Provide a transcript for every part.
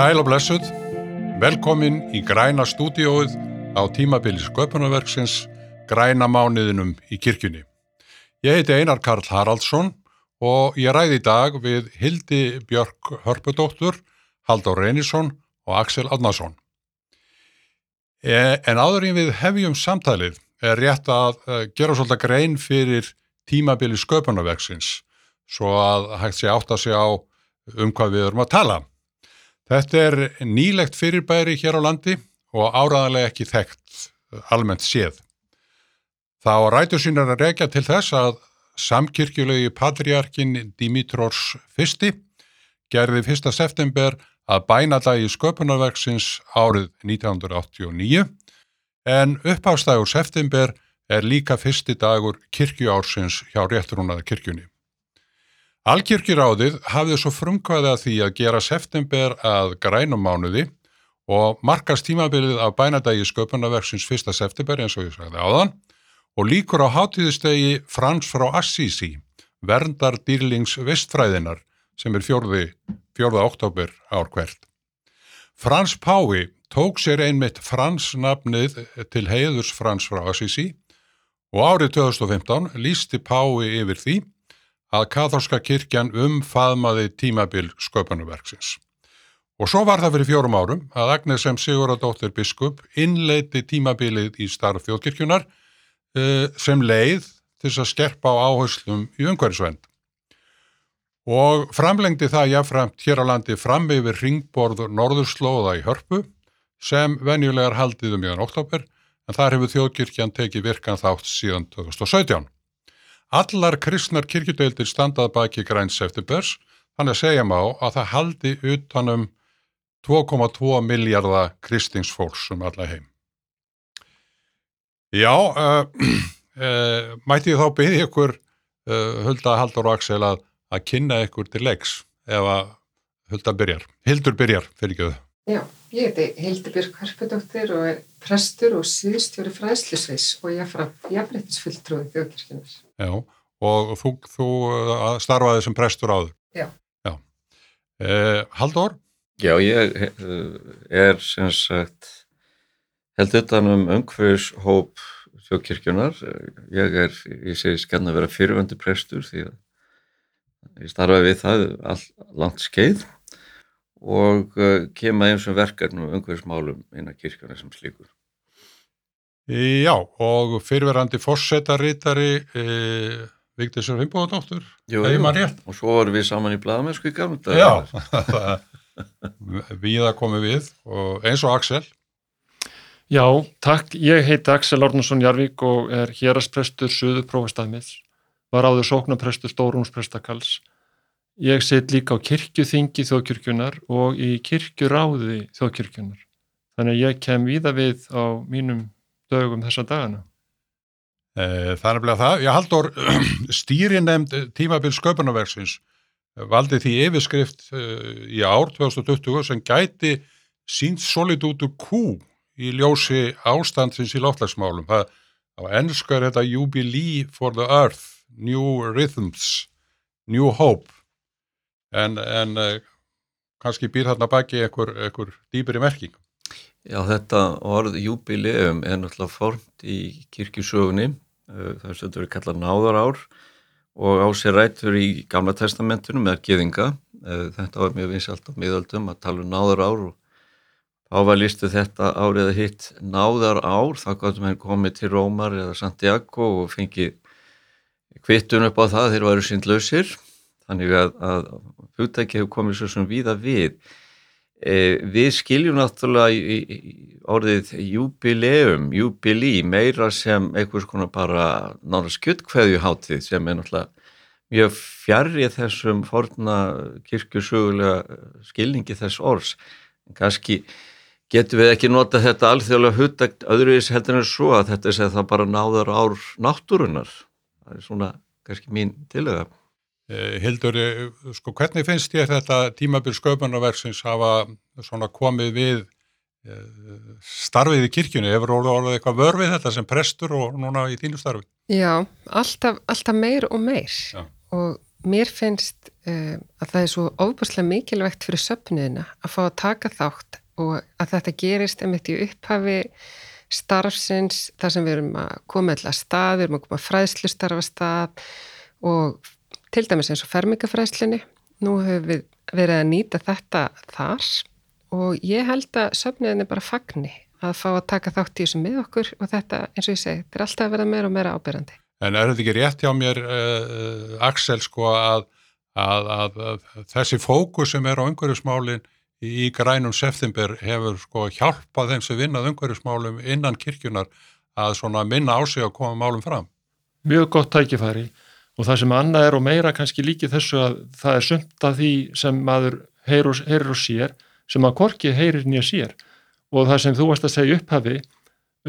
Sæl og blessuð, velkomin í græna stúdióið á tímabili sköpunarverksins Græna mánuðinum í kirkjunni. Ég heiti Einar Karl Haraldsson og ég ræði í dag við Hildi Björk Hörpudóttur, Haldur Reynisson og Axel Adnarsson. E, en áður en við hefjum samtalið er rétt að e, gera svolítið grein fyrir tímabili sköpunarverksins svo að hægt sé átt að sé á um hvað við erum að tala. Þetta er nýlegt fyrirbæri hér á landi og áraðanlega ekki þekkt almennt séð. Þá rætur sínar að rekja til þess að samkirkjulegi patriarkin Dimitrors I gerði 1. september að bænadagi sköpunarverksins árið 1989 en upphástægur september er líka fyrsti dagur kirkjuársins hjá réttrúnaða kirkjunni. Alkirkjuráðið hafði svo frumkvæði að því að gera september að grænum mánuði og markast tímabilið af bænadagi sköpunarverksins 1. september eins og ég sagði áðan og líkur á hátíðustegi Frans frá Assisi, verndar dýrlings vestfræðinar sem er fjórði, fjórða oktober ár hvert. Frans Pái tók sér einmitt Frans nafnið til heiðurs Frans frá Assisi og árið 2015 lísti Pái yfir því að katholska kirkjan umfaðmaði tímabil sköpunarverksins. Og svo var það fyrir fjórum árum að Agnes sem Siguradóttir biskup innleiti tímabilið í starf þjóðkirkjunar uh, sem leið til að skerpa á áherslum í umhverjusvend. Og framlengdi það jáfnframt hér á landi fram yfir ringborð Norðurslóða í Hörpu sem venjulegar haldið um íðan oktober en þar hefur þjóðkirkjan tekið virkan þátt síðan 2017. Allar kristnar kirkjudeildir standað baki græns eftir börs, þannig að segja má að það haldi utanum 2,2 miljardar kristingsfólks um alla heim. Já, uh, uh, mætti ég þá byggja ykkur uh, Hulda Haldur og Axel að, að kynna ykkur til leiks ef að Hulda byrjar. Hildur byrjar, fyrir ekki þau. Já, ég heiti Hildur Björk Harpudóttir og er prestur og síðustjóri fræðslusveis og ég frá jafnrættisfulltrúi þjóðkirkjunar. Já, og þú, þú uh, starfaði sem prestur áður. Já. Já. Eh, Haldur? Já, ég er sem sagt held utan um umhverfishóp þjóðkirkjunar. Ég er, ég segi skanna að vera fyrirvöndi prestur því að ég starfaði við það all, langt skeið og uh, kema eins og verkefnum umhverfismálum innan kirkjunar sem slíkur. Já, og fyrirverandi fórsetarítari e, Vigdísur Fimboðadóttur, hefur maður rétt? Og svo vorum við saman í bladamennsku í gamla. Já, við að komum við og eins og Axel. Já, takk. Ég heiti Axel Ornarsson Jarvík og er hérasprestur Suðu prófastæðmiðs. Var áður sóknaprestur Stórúnsprestakals. Ég set líka á kirkjuþingi þjóðkirkjunar og í kirkjuráði þjóðkirkjunar. Þannig að ég kem víða við á mínum dögum þessa dagana. Það er nefnilega það. Ég haldur stýri nefnd tímabil sköpunarverksins valdi því yfirskrift í ár 2020 sem gæti sínt solid út úr kú í ljósi ástandsins í loftlagsmálum. Það á ennsku er þetta Jubilee for the Earth, New Rhythms, New Hope en, en kannski býr þarna baki einhver, í merking. Já, þetta orð júbileum er náttúrulega formt í kirkjusögunni, það er stundur að kalla náðarár og á sér rættur í gamla testamentunum með geðinga. Þetta var mjög vinsalt á miðöldum að tala um náðarár og þá var listu þetta árið hitt náðarár, þá gáttum henni komið til Rómar eða Santiago og fengið kvittun upp á það þeir varu síndlausir, þannig að, að hugtæki hefur komið svo sem víða við. Eh, við skiljum náttúrulega í, í orðið jubileum, jubilí, meira sem einhvers konar bara nára skjöldkveðju hátið sem er náttúrulega mjög fjarrið þessum forna kirkjusögulega skilningi þess orðs. En kannski getum við ekki nota þetta alþjóðlega hugdækt öðruvis heldur en svo að þetta sé það bara náður ár náttúrunar. Það er svona kannski mín tilega. Hildur, sko hvernig finnst ég þetta tímabil sköpunarverksins hafa komið við starfið í kirkjunni? Hefur orðið eitthvað vörfið þetta sem prestur og núna í þínu starfi? Já, alltaf, alltaf meir og meir Já. og mér finnst um, að það er svo ofbúslega mikilvægt fyrir söpniðina að fá að taka þátt og að þetta gerist einmitt í upphafi starfsins þar sem við erum að koma alltaf stað, við erum að koma fræðslu starfa stað og til dæmis eins og fermingafræðslinni nú höfum við verið að nýta þetta þar og ég held að söpniðin er bara fagni að fá að taka þátt í þessu með okkur og þetta, eins og ég segi, þetta er alltaf að vera meira og meira ábyrrandi. En er þetta ekki rétt hjá mér, uh, Axel, sko, að, að, að, að þessi fókus sem er á umhverjusmálinn í grænum september hefur sko hjálpað þeim sem vinnað umhverjusmálum innan kirkjunar að svona minna á sig að koma málum fram? Mjög gott tækifæri og það sem annað er og meira kannski líki þessu að það er sumt af því sem maður heyrir heyrir og sér sem að korki heyrir nýja sér. Og það sem þú varst að segja upphafi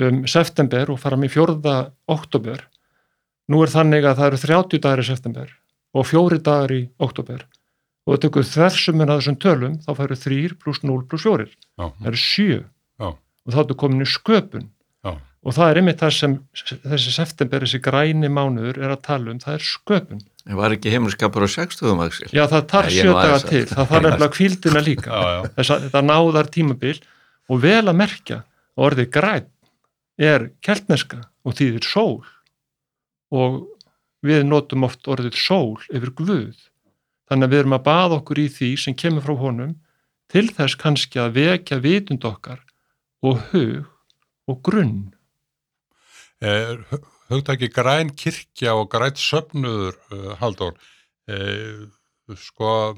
um september og fara með fjörða oktober, nú er þannig að það eru 30 dagar í september og fjóri dagar í oktober og það tökur þversuminn að þessum tölum þá færu 3 pluss 0 pluss 4 það eru 7 Já. og þá er komin í sköpun. Og það er einmitt það sem þessi september, þessi græni mánuður er að tala um, það er sköpun Það var ekki heimilskapur á 60. Axel. Já, það tar Nei, ég sjö nú daga aðeins að- til, það þarf nefnilega kvíldina líka Já, já. Þessa, þetta náðar tímabil og vel að merkja að orðið græn er keltneska og þýðir sól og við notum oft orðið sól yfir guð þannig að við erum að baða okkur í því sem kemur frá honum til þess kannski að vekja vitund okkar og hug og grunn Eh, hugtaki græn kirkja og græn söfnuður, uh, Halldór, eh, sko,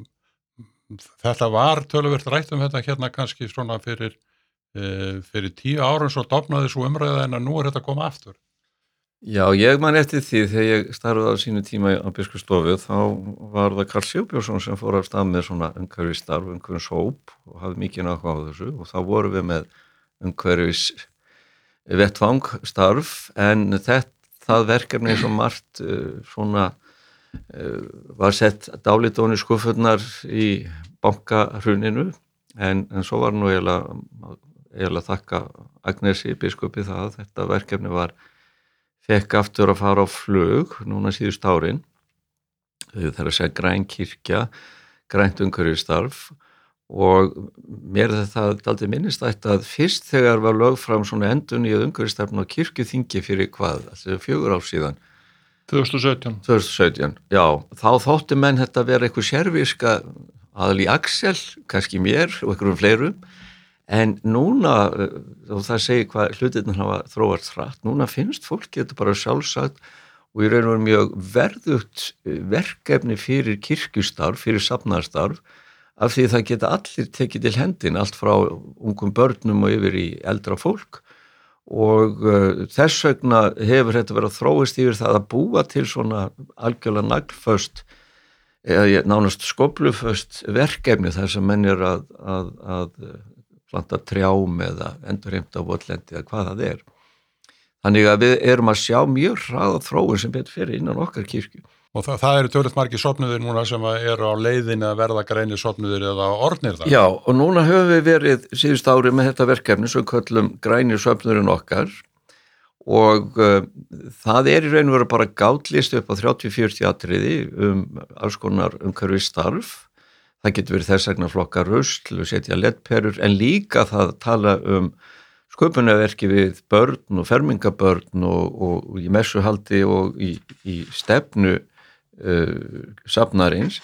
þetta var töluvert rætt um þetta hérna kannski svona fyrir, eh, fyrir tíu árum svo dopnaði svo umræða en að nú er þetta koma aftur. Já, ég man eftir því þegar ég starfaði á sínu tíma á Biskustofið þá var það Karl Sjóbjörnsson sem fór af stað með svona umhverfis starf, umhverfis hóp og hafði mikið náttúrulega á þessu og þá vorum við með umhverfis vettvang starf en þetta, það verkefni og margt uh, svona uh, var sett dálítóni skufurnar í bankahruninu en, en svo var nú eiginlega, þakka Agnesi biskupi það að þetta verkefni var fekk aftur að fara á flug núna síðust árin það er að græn kirkja grænt umhverfistarf og mér er þetta aldrei minnistætt að fyrst þegar var lög fram svona endun í umhverfistarfn á kirkjuþingi fyrir hvað, þetta er fjögur ár síðan. 2017 2017, já, þá þótti menn þetta vera eitthvað sérvíska aðal í Axel, kannski mér og einhverjum fleirum. En núna, eh, og það segir hvað hlutirna hafa þróast hratt, núna finnst fólki þetta bara sjálfsagt og í raun og mjög verðugt eh, verkefni fyrir kirkjustarf, fyrir safnarstarf af því það geta allir tekið til hendin, allt frá ungum börnum og yfir í eldra fólk og uh, þess vegna hefur þetta verið að þróist yfir það að búa til svona algjörlega naglföst eða nánast skobluföst verkefni þar sem menn er að, að, að planta trjám eða endurheimta votlendi eða hvað það er. Þannig að við erum að sjá mjög hraða þróun sem betur fyrir innan okkar kirkju. Og það, það eru tölvöld margir sopnuðir núna sem eru á leiðin að verða grænir sopnuðir eða orðnir það. Já, og núna höfum við verið síðust ári með þetta verkefni sem köllum grænir söfnurinn okkar og uh, það er í raun og veru bara gátlist upp á 30-40 atriði um alls konar umhverfi starf. Það getur verið þess vegna flokka og setja leddperur en líka það tala um sköpunarverki við börn og fermingabörn og, og, og í messuhaldi og í, í stefnu uh, safnarins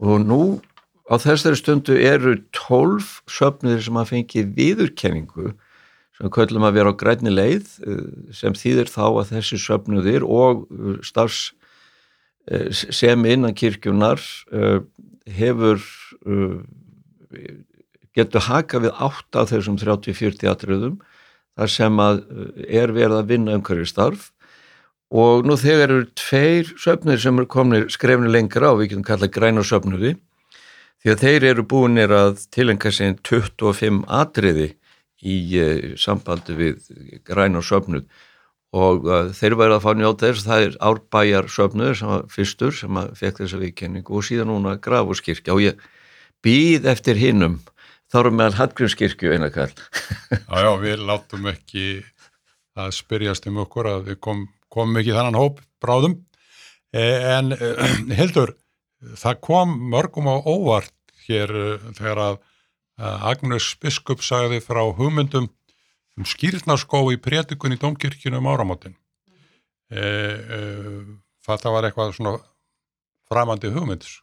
og nú á þessari stundu eru tólf söfnir sem að fengi viðurkenningu sem köllum að vera á grænni leið uh, sem þýðir þá að þessi söfnuðir og uh, starfs uh, sem innan kirkjunar hefur getur haka við átt af þessum 30-40 atriðum þar sem að er verið að vinna umhverju starf og nú þegar eru tveir söfnir sem eru komnir skrefni lengra á, við getum kallað græna söfnuði því að þeir eru búinir að tilenga sig 25 atriði í uh, sambandi við græna söfnuð. Og uh, þeir væri að fá njóta þess það er árbæjar söfnuður sem var fyrstur sem að fekk þessa viðkenningu og síðan núna grafurskirkja og ég býð eftir hinnum þá erum meðal Hallgrímskirkju einakall Já, já, við látum ekki að spyrjast um okkur að við kom, komum ekki þannan hóp bráðum. Eh, En eh, Hildur, það kom mörgum á óvart hér uh, þegar að Agnus Biskup sagði frá hugmyndum um skýrnaskó í prétikun í Dómkirkjunu um áramótin. E, e, þetta var eitthvað svona framandi hugmyndis.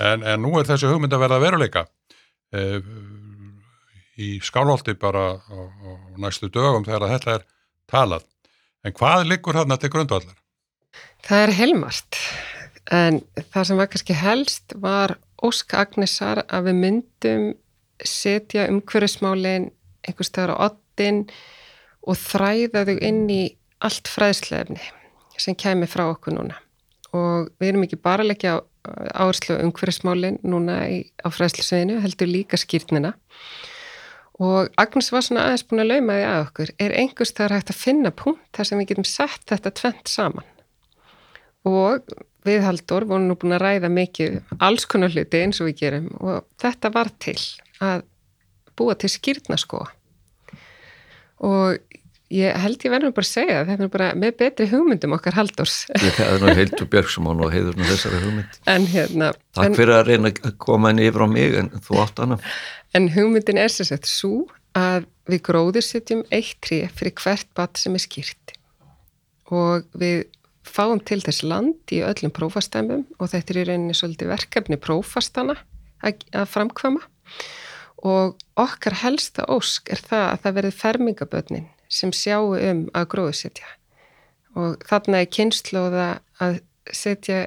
En, en nú er þessi hugmynd að verða veruleika. E, í skálholti bara á næstu dögum þegar þetta er talað. En hvað liggur þarna til grundvallar? Það er helmart, en það sem var kannski helst var Ósk Agnesar að við myndum setja umhverfismálinn einhver staðar á ottin og þræða þau inn í allt fræðslefni sem kæmi frá okkur núna. Og við erum ekki bara að leggja áherslu umhverfismálinn núna í, á fræðslusveinu, heldur líka skýrtnina og Agnes var svona aðeins búin að lauma því að okkur. Er einhvers þar hægt að finna punkt þar sem við getum sett þetta tvent saman? Og við Haldur vorum nú búin að ræða mikið alls konar hluti eins og við gerum. Og þetta var til að búa til skýrtnaskoa og ég held ég verður bara að segja þetta er bara með betri hugmyndum okkar Haldurs Ég hefði nú heiltu Björgsumón og heiður nú þessari hugmynd. En hérna Takk en, fyrir að reyna að koma henni yfir á mig en þú átt hana. En hugmyndin er sér sett svo að við gróður setjum eitt trí fyrir hvert bat sem er skýrt. Og við fáum til þess land í öllum prófastæmum og þetta er í rauninni svolítið verkefni prófastana að, að framkvama og okkar helsta ósk er það að það verði fermingabötnin sem sjáu um að gróðu setja og þarna er kynnslóða að setja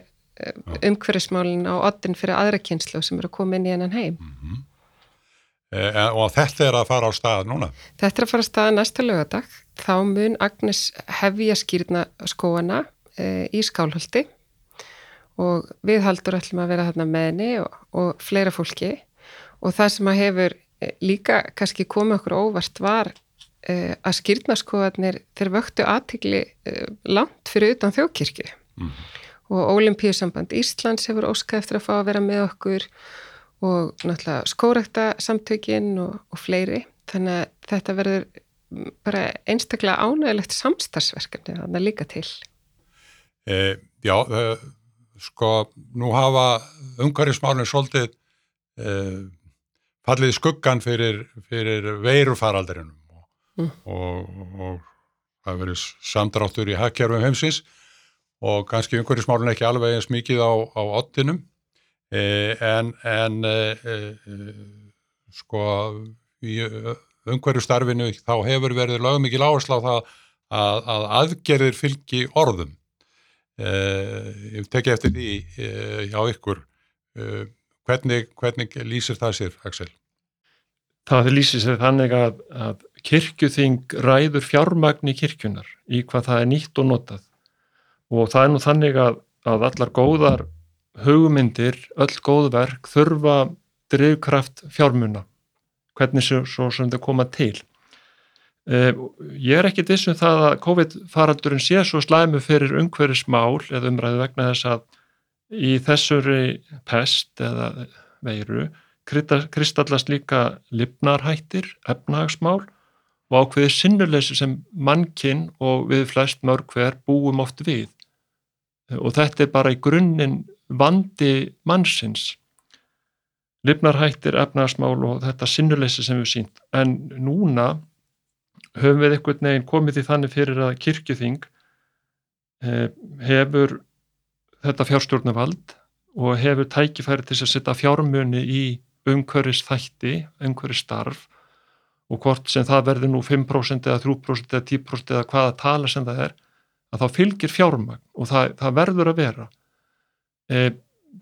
umhverfismálin á oddin fyrir aðra kynnsló sem eru að koma inn í hennan heim. Mm -hmm. e, og þetta er að fara á stað núna? Þetta er að fara á stað næsta lögadag. Þá mun Agnes hefja skýrna skóana e, í skálholti og við haldur ætlum að vera þarna með henni og, og fleira fólki og það sem að hefur líka kannski komið okkur óvart var uh, að skýrnaskoðarnir þeir vöktu aðtikli uh, langt fyrir utan þjókirkju mm. og Ólimpíusamband Íslands hefur óskað eftir að fá að vera með okkur og náttúrulega skórekta samtökin og, og fleiri. Þannig að þetta verður bara einstaklega ánægilegt samstagsverkefni þannig að líka til. E, Já, sko nú hafa umhverjusmálinn svolítið e, fallið skuggan fyrir, fyrir veirufaraldrinum og, mm. og, og það verið samdráttur í hakkerfum heimsins og kannski umhverjusmálun ekki alveg eins mikið á, á ottinum e, en, en e, e, sko í umhverjustarfinu þá hefur verið lögum mikið á það að, að aðgerðir fylgi orðum e, ég tekja eftir því e, hjá ykkur Hvernig, hvernig lýsir það sér, Axel? Það lýsir sér þannig að, að kirkjuþing ræður fjármagn í kirkjunar í hvað það er nýtt og notað og það er nú þannig að, að allar góðar hugmyndir, öll góðverk þurfa drivkraft fjármuna hvernig svo, svo sem það koma til. Eh, ég er ekki þessum það að COVID-faraldurinn sé svo slæmu fyrir umhverfismál eða umræðu vegna þess að í þessuri pest eða veiru kristallast líka lifnarhættir, efnahagsmál og ákveðið sinnuleysi sem mannkinn og við flest mörg hver búum oft við. Og þetta er bara í grunninn vandi mannsins. Lifnarhættir, efnahagsmál og þetta sinnuleysi sem við sínt en núna höfum við einhvern veginn komið í þannig fyrir að kirkjuþing hefur þetta fjárstjórnavald og hefur tækifæri til að setja fjármunni í umhverfis þætti, umhverfis starf og hvort sem það verður nú 5% eða 3% eða 10% eða hvaða tala sem það er, að þá fylgir fjármagn og það, það verður að vera. E,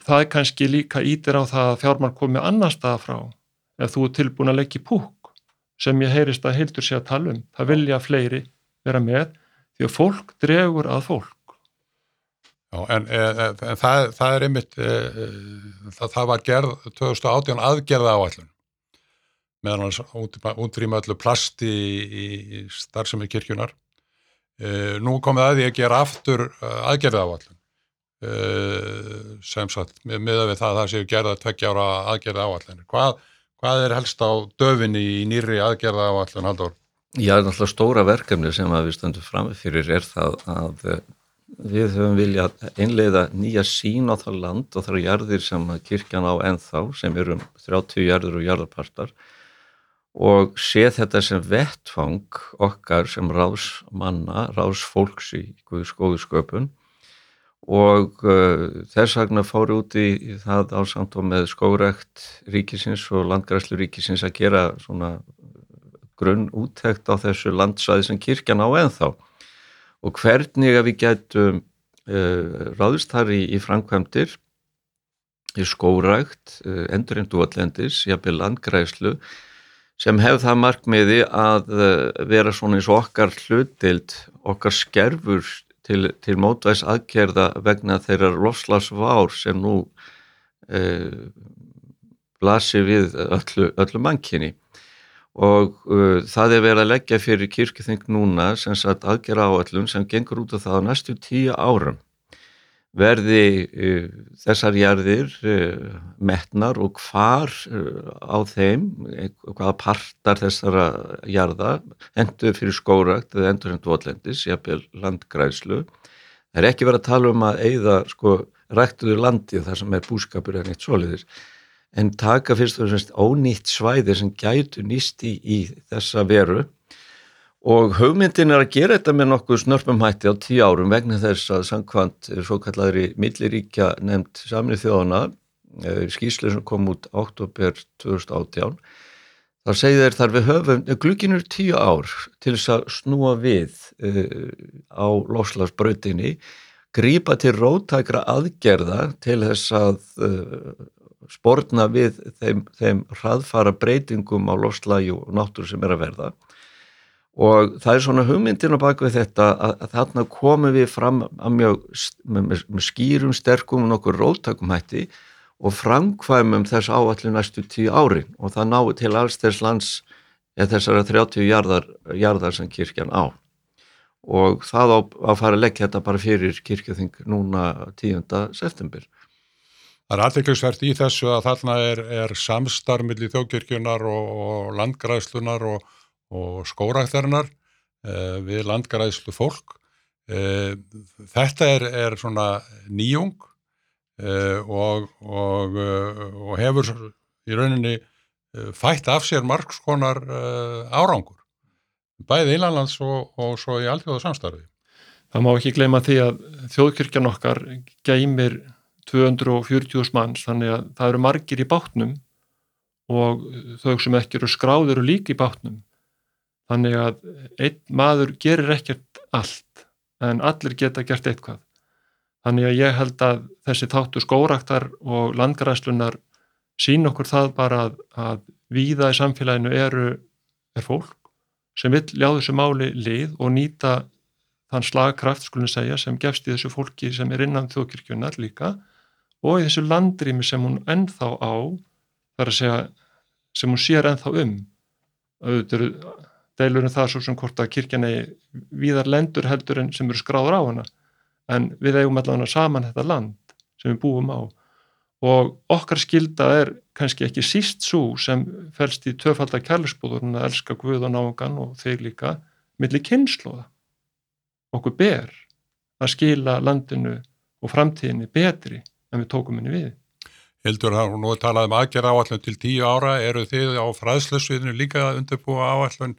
það er kannski líka ítir á það að fjármagn komi annar staða frá ef þú er tilbúin að leggja púk sem ég heyrist að heildur sé að tala um. Það vilja fleiri vera með því að fólk dregur að fólk. Já, en, en, en það, það er einmitt, e, það, það var gerð 2018 aðgerða áallun meðan hann útrýma öllu plasti í, í starfsemi kirkjunar. E, nú komið að því að gera aftur aðgerða áallun e, sem sagt, miða við það að það séu gerða tveggjára aðgerða áallun. Hvað, hvað er helst á döfinni í nýri aðgerða áallun, Haldur? Já, náttúrulega stóra verkefni sem við stöndum fram fyrir er það að við höfum viljað einleiða nýja sín á það land og það eru jarðir sem kirkjan á ennþá sem eru um 30 jarður og jarðarpartar og sé þetta sem vettfang okkar sem ráðsmanna, ráðsfólks í Guðs góðu sköpun. Og uh, þess vegna fóru út í það ásamt og með skórekt ríkisins og landgræslu ríkisins að gera svona grunn úttekt á þessu landsvæði sem kirkjan á ennþá. Og hvernig að við getum uh, ráðist þar í, í framkvæmdir í skórækt, uh, endurinn dúallendis, jafnveg landgræslu sem hefð það markmiði að uh, vera svona eins og okkar hlutild, okkar skerfur til, til mótvæs aðgerða vegna þeirra lofslagsvár sem nú uh, blasir við öllu, öllu mannkynni. Og uh, það er verið að leggja fyrir kirkithing núna sem sagt aðgerða áallum sem gengur út af það á næstu tíu árum verði uh, þessar jarðir uh, metnar og hvar uh, á þeim, hvaða partar þessara jarða endur fyrir skórakt eða endur hendur votlendis, jafnvel landgræslu. Það er ekki verið að tala um að eigða sko ræktuður landi þar sem er búskapur en eitt soliðis en taka fyrst og fremst ónýtt svæði sem gætu nýst í, í þessa veru og hugmyndin er að gera þetta með nokkuð snörpum hætti á tíu árum vegna þess að samkvæmt svo kallari milliríkja nefnd samnið þjóðana eh, skýslu sem kom út oktober 2018 þá segir þar við höfum glukkinur tíu ár til þess að snúa við uh, á loslagsbröðinni grípa til rótækra aðgerða til þess að uh, spórna við þeim, þeim hraðfara breytingum á loslagi og náttúr sem er að verða og það er svona hugmyndin á bakvið þetta að, að þarna komum við fram mjög, með, með skýrum, sterkum og nokkur róttakum hætti og framkvæmum þess áallu næstu tíu árin og það náðu til alls þess lands eða þessara 30 jarðar, jarðar sem kirkjan á og það á að fara að leggja þetta bara fyrir kirkjöþing núna 10. september. Það er aðviklisvert í þessu að þarna er, er samstarmið í þjókirkjunar og, og landgræðslunar og og skóraktarinnar eh, við landgræðslu fólk. Eh, þetta er, er svona nýjung eh, og, og, og hefur í rauninni fætt af sér margskonar árangur, bæði innanlands og, og svo í alltjóða samstarfi. Það má ekki gleyma því að þjóðkirkjan okkar geymir 240 manns, þannig að það eru margir í bátnum og þau sem ekki eru skráður og líki í bátnum Þannig að einn maður gerir ekkert allt en allir geta gert eitthvað. Þannig að ég held að þessi þáttu skóraktar og landgræslunar sín okkur það bara að, að víða í samfélaginu eru, er fólk sem vil ljá þessu máli lið og nýta þann slagkraft skulum segja sem gefst í þessu fólki sem er innan þjókirkjunar líka og í þessu landrými sem hún ennþá á, þar að segja sem hún sér ennþá um. Auðvitað deilur um það svo sem hvort að kirkjan er viðar lendur heldur en sem eru skráður á hana. En við eigum allavega saman þetta land sem við búum á. Og okkar skilda er kannski ekki síst svo sem fælst í töfaldar kærlisbúðurinn að elska Guð og nágan og þeir líka millir kynnslóða okkur ber að skila landinu og framtíðinni betri en við tókum henni við. Hildur, nú talaðum aðgerra áallun til tíu ára, eru þið á fræðslusviðinu líka undirbúa áallun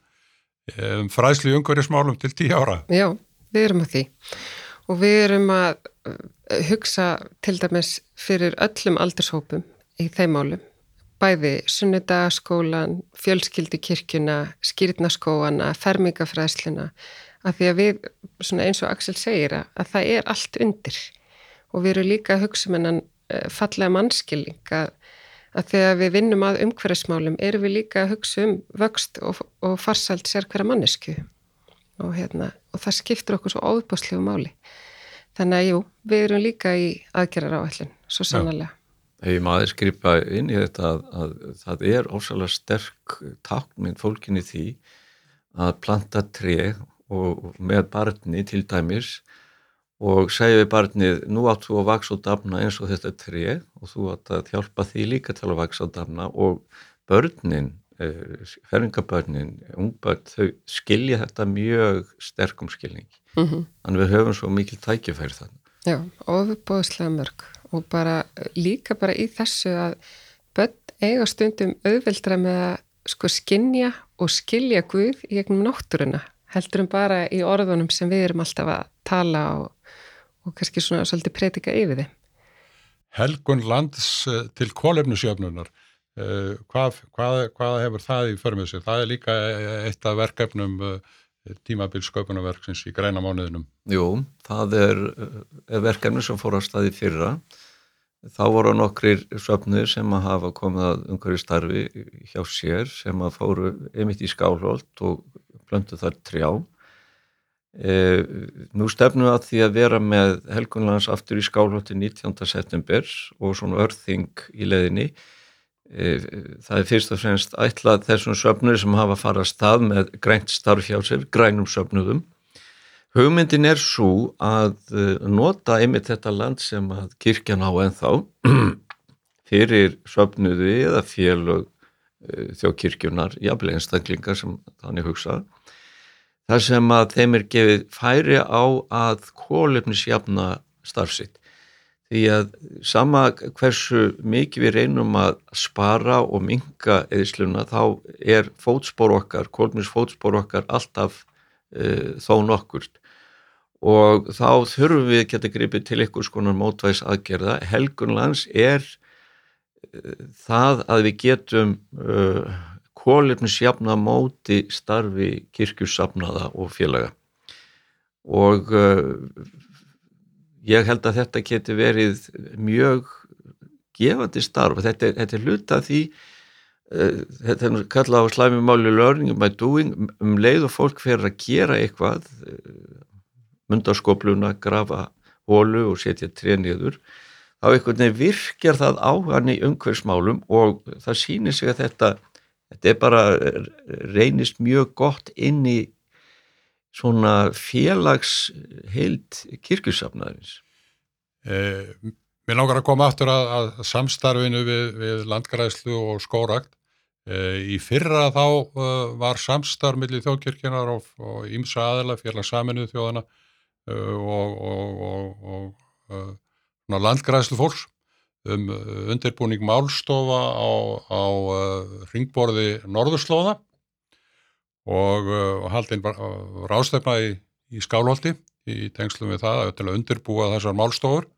um, fræðslu í umhverjusmálum til tíu ára. Já, við erum að því. Og við erum að uh, hugsa til dæmis fyrir öllum aldurshópum í þeim málum. Bæði sunnudagaskólan, fjölskyldi kirkuna, skýrnaskóana, fermingafræðsluna. Að því að við, eins og Axel segir að það er allt undir. Og við erum líka að hugsa um hennan uh, fallega mannskilning að að þegar við vinnum að umhverfismálum erum við líka að hugsa um vöxt og, og farsalt sér hverja mannesku og, hérna, og það skiptur okkur svo óbúslegu máli. Þannig að jú, við erum líka í aðgerðar áallin, svo sannlega. Ef maður skrifa inn í þetta að, að það er ósala sterk takminn fólkinni því að planta tre og með barni til dæmis og segja við barnið, nú átt þú að vaksa og dafna eins og þetta tre og þú átt að hjálpa því líka til að vaksa og dafna og börnin, eh, ferringabörnin, ungbörn, þau skilja þetta mjög sterkum skilning Mm -hmm. Þannig við höfum svo mikil tækifæri þannig. Já, ofubóðslega mörg og bara líka bara í þessu að börn eiga stundum auðveldra með að sko skinja og skilja Guð í gegnum náttúruna heldur um bara í orðunum sem við erum alltaf að tala og, og kannski svona svolítið predika yfir þið. Helgun lands eh, til kólefnusjöfnunar Uh, hvað, hvað, hvað hefur það í förmið sig? Það er líka eitt af verkefnum tímabilsköpunarverksins í græna mánuðinum. Jú, það er, er verkefni sem fór að staði fyrra. Þá voru nokkrir söfnir sem að hafa komið að umhverju starfi hjá sér sem að fóru einmitt í skálholt og blöndu þar trjá. E, nú stefnum við að því að vera með helgunlands aftur í skálholti 19. september og svona örþing í leðinni E, það er fyrst og fremst ætlað þessum söfnur sem hafa farað stað með grænt starf hjá sér, grænum söfnuðum. Hugmyndin er svo að e, nota einmitt þetta land sem að kirkjan á ennþá fyrir söfnuði eða félög þjókirkjunar, jafnlega einstaklingar sem þannig hugsa. Það sem að þeim er gefið færi á að kólefnisjafna starfsitt því að sama hversu mikið við reynum að spara og minga eðisluna þá er fótspór okkar, kólmins fótspór okkar alltaf uh, þó nokkurt og þá þurfum við geta gripið til einhvers konar mótvæðs aðgerða. Helgunlands er uh, það að við getum uh, kólefnisjafna móti starfi kirkjussafnaða og félaga. Og ég held að þetta geti verið mjög gefandi starf. Og þetta, þetta er hluta því uh, þetta er kallað á slæmimáli learning by doing. Um leið og fólk fer að gera eitthvað uh, mundaskopluna, grafa hólu og setja tré niður þá einhvern veginn virkjar það á hann í umhverfsmálum og það sýnir sig að þetta þetta er bara reynist mjög gott inn í svona félagsheild kirkjusafnaðins? Eh, mér langar að koma aftur að, að samstarfinu við, við landgræðslu og skórakt. Eh, í fyrra þá uh, var samstarf millir þjóðkirkjunar og, og ímsa aðela félagsaminuð þjóðana uh, og, og, og uh, landgræðslu fólks um undirbúning málstofa á, á ringborði Norðurslóða og, og haldinn rástefna í, í skálholti í tengslum við það til að undirbúa þessar málstofur.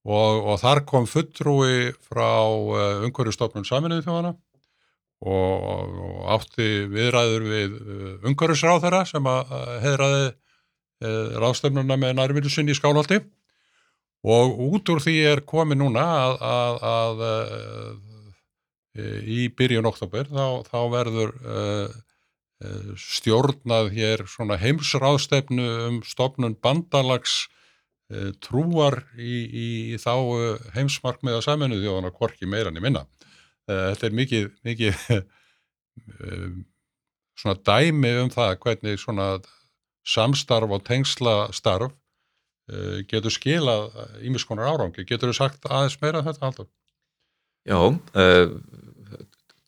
Og, og þar kom fulltrúi frá uh, umhverjastofnun saminuði þjóðana og, og átti viðræður við uh, umhverjusráð þeirra sem að hefðraði uh, rástefnuna með nærmýlusinni í skálholti og út úr því er komið núna að, að, að í byrjun oktober þá, þá verður Eh, stjórnað hér svona heimsráðstefnu um stopnun bandalags e, trúar í, í, í þá heimsmarkmiða saminuð þjóðan að korki meira niður minna. E, þetta er mikið, mikið svona dæmi um það hvernig svona samstarf og tengsla starf getur skilað ímiskonar árangi. Getur þú sagt aðeins meira um þetta alltaf? Já,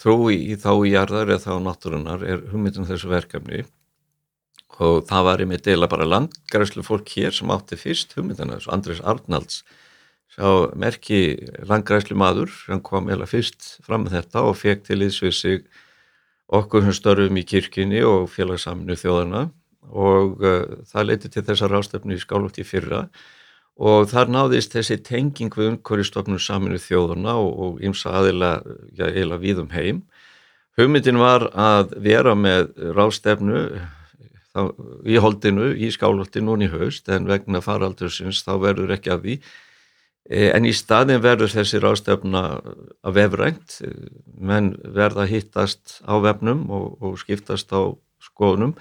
trú í þá í jarðar eða þá náttúrunar er hugmyndin þessu verkefni og það var einmitt deila bara landgræslu fólk hér sem átti fyrst hugmyndina, þessu Andris Arnalds sá merki landgræslu maður, hann kom eða fyrst fram með þetta og fekk til íðsvið sig okkur sem störfum í kirkini og félagsaminu þjóðana og uh, það leiti til þessar ástöfnu í skálútt í fyrra og þar náðist þessi tenging við umhverjastofnum saminu þjóðuna og ymsa aðila, já, eila víðum heim. Hugmyndin var að vera með rástefnu þá, í holdinu, í skálholti núni haust, en vegna faraldursins þá verður ekki að því. E, en í staðin verður þessi rástefna að vefrænt, menn verða hittast á vefnum og, og skiptast á skoðunum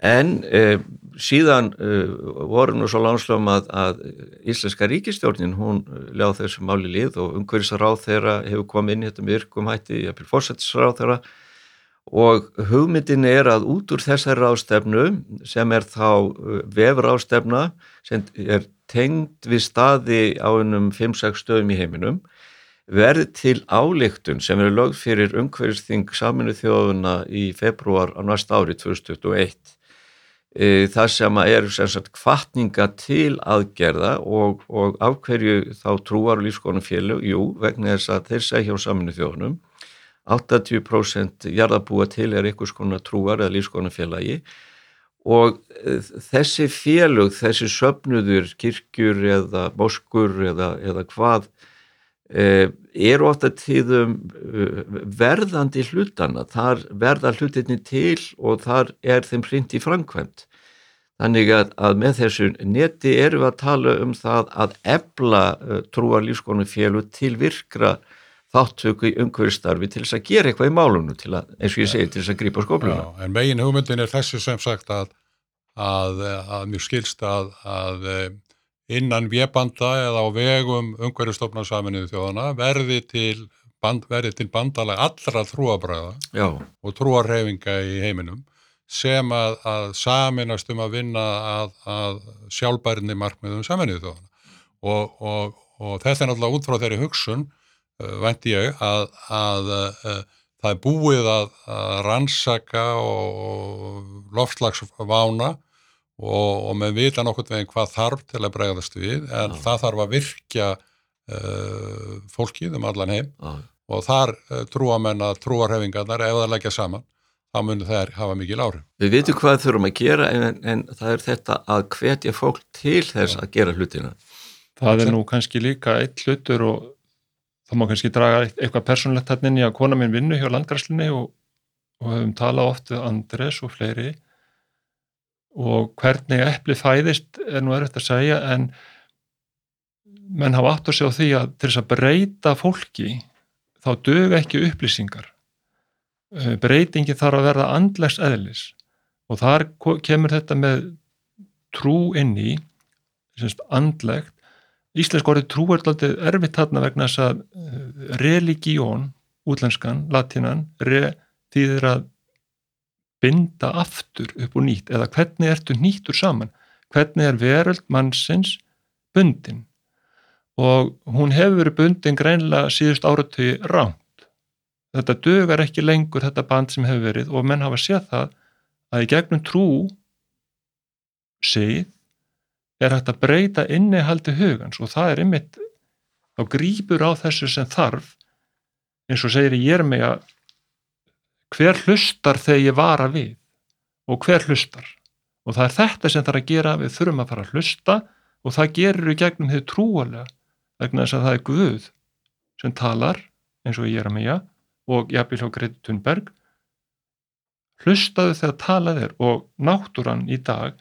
En eh, síðan eh, voru nú svo lánslöfum að, að Íslenska ríkistjórnin, hún eh, ljáð þessu máli lið og umhverfisráð þeirra hefur komið inn í þetta myrkum hætti, ég vil fórsættisráð þeirra. Og hugmyndin er að út úr þessari ráðstefnu sem er þá eh, vefráðstefna sem er tengd við staði á einum 5-6 stöðum í heiminum verð til áleiktun sem er lögð fyrir umhverfisþing saminu þjóðuna í februar á næsta ári 2021 e, það sem eru sem sagt kvartninga til aðgerða og, og af hverju þá trúar lífskonum félög, jú, vegna þess að þeir segja hjá saminu þjóðunum. 80% jarðabúa til er einhvers konar trúar eða lífskonum félagi og e, þessi félög, þessi söpnuður, kirkjur eða moskur eða, eða hvað e, eru ofta tíðum e, verðandi hlutana, þar verða hlutinni til og þar er þeim hrind í framkvæmt. Þannig að, að með þessu neti eru við að tala um það að ebla uh, trúar lífskonu fjölu til virkra þáttöku í umhverfistarfi til þess að gera eitthvað í málunum til að, eins og ég segi, til þess að grípa skopluna. Já, en megin hugmyndin er þessi sem sagt að, að, mjög skilst að innan vébanda eða á vegum umhverfistofna saminuðu þjóðana verði til, band, verði til bandalega allra trúabræða og trúarhefinga í heiminum sem að, að saminast um að vinna að, að sjálfbærni markmiðum saminuðu þjóðana og, og, og þetta er náttúrulega út frá þeirri hugsun uh, vænti ég að, að uh, það er búið að rannsaka og loftslagsvána og, og með vita nokkur veginn hvað þarf til að bregðast við en Já. það þarf að virkja uh, fólkið um allan heim Já. og þar uh, trúa menna trúarhefingarnar ef það leggja saman þá munir þær hafa mikil áhrif. Við vitum hvað þurfum að gera en, en það er þetta að hvetja fólk til þess Já. að gera hlutina. Það er nú kannski líka eitt hlutur og það má kannski draga eitthvað persónlegt hann inn í að kona minn vinnu hjá landgræslinni og, og höfum talað oft við Andres og fleiri og hvernig eppli fæðist er nú erfitt að segja en menn hafa aftur sig á því að til þess að breyta fólki þá dög ekki upplýsingar. Eh, breytingi þarf að verða andlegs eðlis. Og þar kemur þetta með trú inn í andlegt. Íslensk orðið trú er alltaf erfitt þarna vegna þess að eh, religión, útlenskan, latinan, re þýðir að binda aftur upp og nýtt eða hvernig ertu nýttur saman? Hvernig er veröld mannsins bundin? Og hún hefur verið bundin greinlega síðust áratögi ránt þetta dögar ekki lengur þetta band sem hefur verið og menn hafa séð það að í gegnum trú segið er hægt að breyta innihaldi hugans og það er ymmit þá grýpur á þessu sem þarf eins og segir ég er með að hver hlustar þegar ég vara við? Og hver hlustar? Og það er þetta sem er að gera við þurfum að fara að hlusta og það gerur í gegnum þau trúalega vegna þess að það er Guð sem talar eins og ég er að megja og Jafnvíl og Greti Thunberg. Hlustaðu þegar talað er og náttúran í dag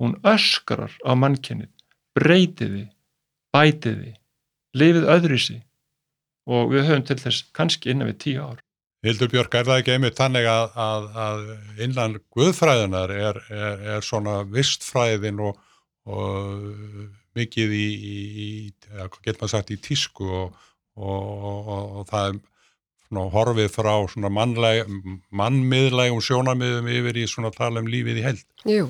hún öskrar á mannkennið breytiði, bætiði lifið öðrisi og við höfum til þess kannski innan við tíu ár Hildur Björk, er það ekki einmitt þannig að, að, að innan guðfræðinar er, er, er svona vistfræðin og, og mikið í, í, í getur maður sagt, í tísku og, og, og það er svona horfið frá svona mannleg, mannmiðlægum sjónamiðum yfir í svona tala um lífið í held. Jú,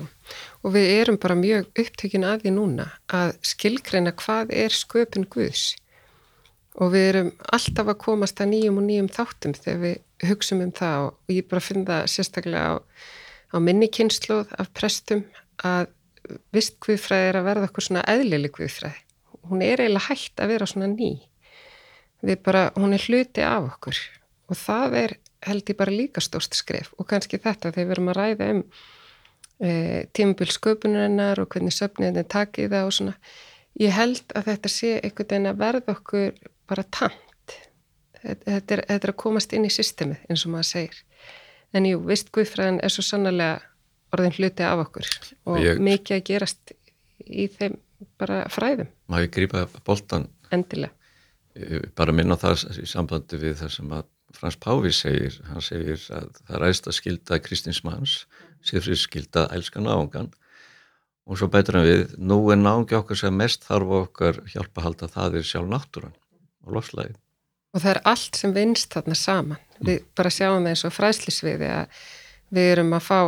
og við erum bara mjög upptökin að því núna að skilgreina hvað er sköpun Guðs og við erum alltaf að komast að nýjum og nýjum þáttum þegar við hugsaum um það og ég bara finn það sérstaklega á, á minni kynnslóð af prestum að vist guðfræði er að verða okkur svona eðlili guðfræði. Hún er eiginlega hægt að vera svona ný. Við bara, hún er hluti af okkur og það er held ég bara líka stórst skref og kannski þetta þegar við erum að ræða um e, tímabil sköpunarinnar og hvernig söfniðin er takið það og svona. Ég held að þetta sé einhvern veginn að verða okkur bara tamt þetta er, þetta er að komast inn í systemið eins og maður segir. En jú, vist Guðfræðin er svo sannlega orðin hluti af okkur og ég, mikið að gerast í þeim bara fræðum. Má ég grípa boltan endilega. Bara minna það í sambandi við það sem að Frans Pávi segir, hann segir að það ræðist að skilda Kristins manns síðan skilda að elska náungan og svo betur en við nú er náungi okkar sem mest þarf okkar hjálpa að halda það er sjálf náttúran og lofslægi. Og það er allt sem vinst þarna saman. Mm. Við bara sjáum það eins og fræslisviði að við erum að fá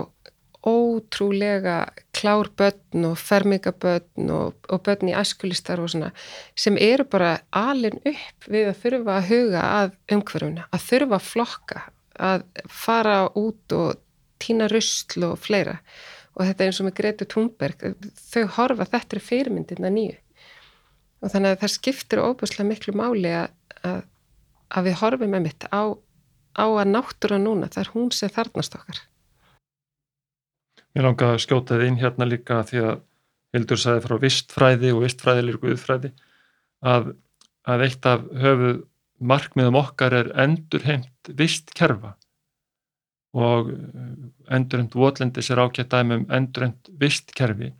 ótrúlega klár börn og fermingabörn og, og börn í æskulistar og svona sem eru bara alin upp við að þurfa að huga að umhverfuna, að þurfa að flokka, að fara út og týna rustl og fleira og þetta er eins og með Gretu Thunberg þau horfa þetta er fyrirmyndina nýju og þannig að það skiptir óbúslega miklu máli að, að, að við horfum með mitt á, á að náttúra núna, það er hún sem þarnast okkar Mér langar að skjóta þið inn hérna líka því að Hildur sagði frá vistfræði og vistfræðilir guðfræði að, að eitt af höfu markmiðum okkar er endurheimt vistkerfa og endurheimt votlendis er ágætt dæmi um endurheimt vistkerfi.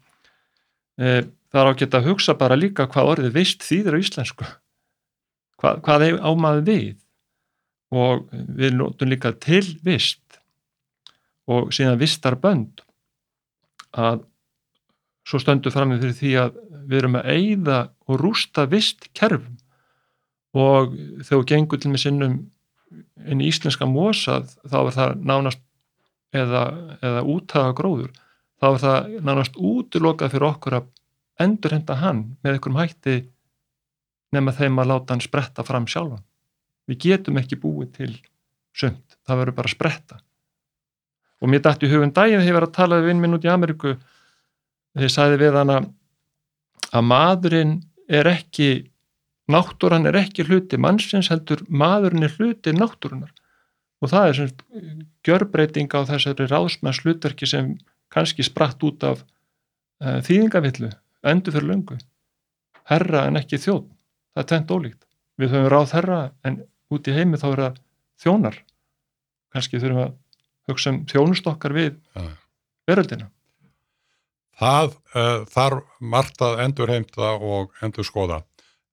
E, það er ágætt að hugsa bara líka hvað orðið vist þýðir á íslensku. Hvað, hvað ámaði við? Og við notum líka til vist og síðan vistarbönd að svo stöndu fram með því að við erum að eigða og rústa vist kerfum og þegar við gengum til með sinnum inn í íslenska mosa þá er það nánast eða, eða úttaga gróður þá er það nánast útlokað fyrir okkur að endurhenda hann með einhverjum hætti nema þeim að láta hann spretta fram sjálfan. Við getum ekki búið til sönd, það verður bara að spretta. Og mér dætti í hugum daginn þegar ég var að tala við vinn minn út í Ameríku þegar ég sagði við hann að maðurinn er ekki náttúran er ekki hluti mannsins heldur maðurinn er hluti náttúrunar og það er sem gjörbreyting á þessari ráðsmanns hlutverki sem kannski spratt út af uh, þýðingavillu, endur fyrir löngu. Herra en ekki þjóð það er tent ólíkt, við höfum ráð herra en út í heimi þá er það þjónar kannski þurfum að hugsa um þjónustokkar við ja. veröldina Það uh, þarf margt að endur heimta og endur skoða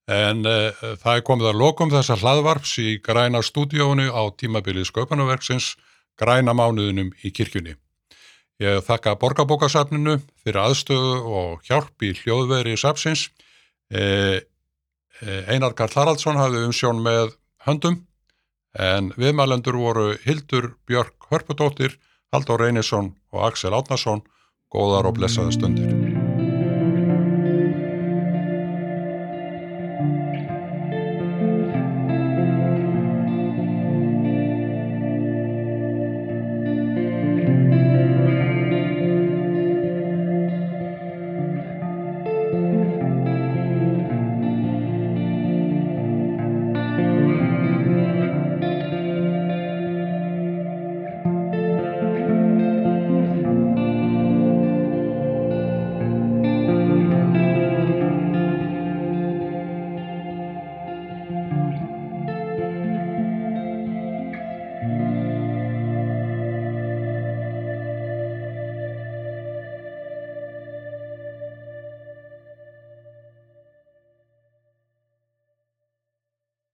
En uh, það er komið að lokum þessar hlaðvarps í græna stúdíónu á tímabilið sköpunarverksins græna mánuðinum í kirkjunni. Ég þakka borgarbókasafninu fyrir aðstöðu og hjálp í hljóðveri sapsins. Eh, Einar Karl Haraldsson hafði umsjón með höndum en viðmælendur voru Hildur Björk Hörpudóttir, Haldur Reynisson og Axel Átnason. Góðar og blessaða stundir.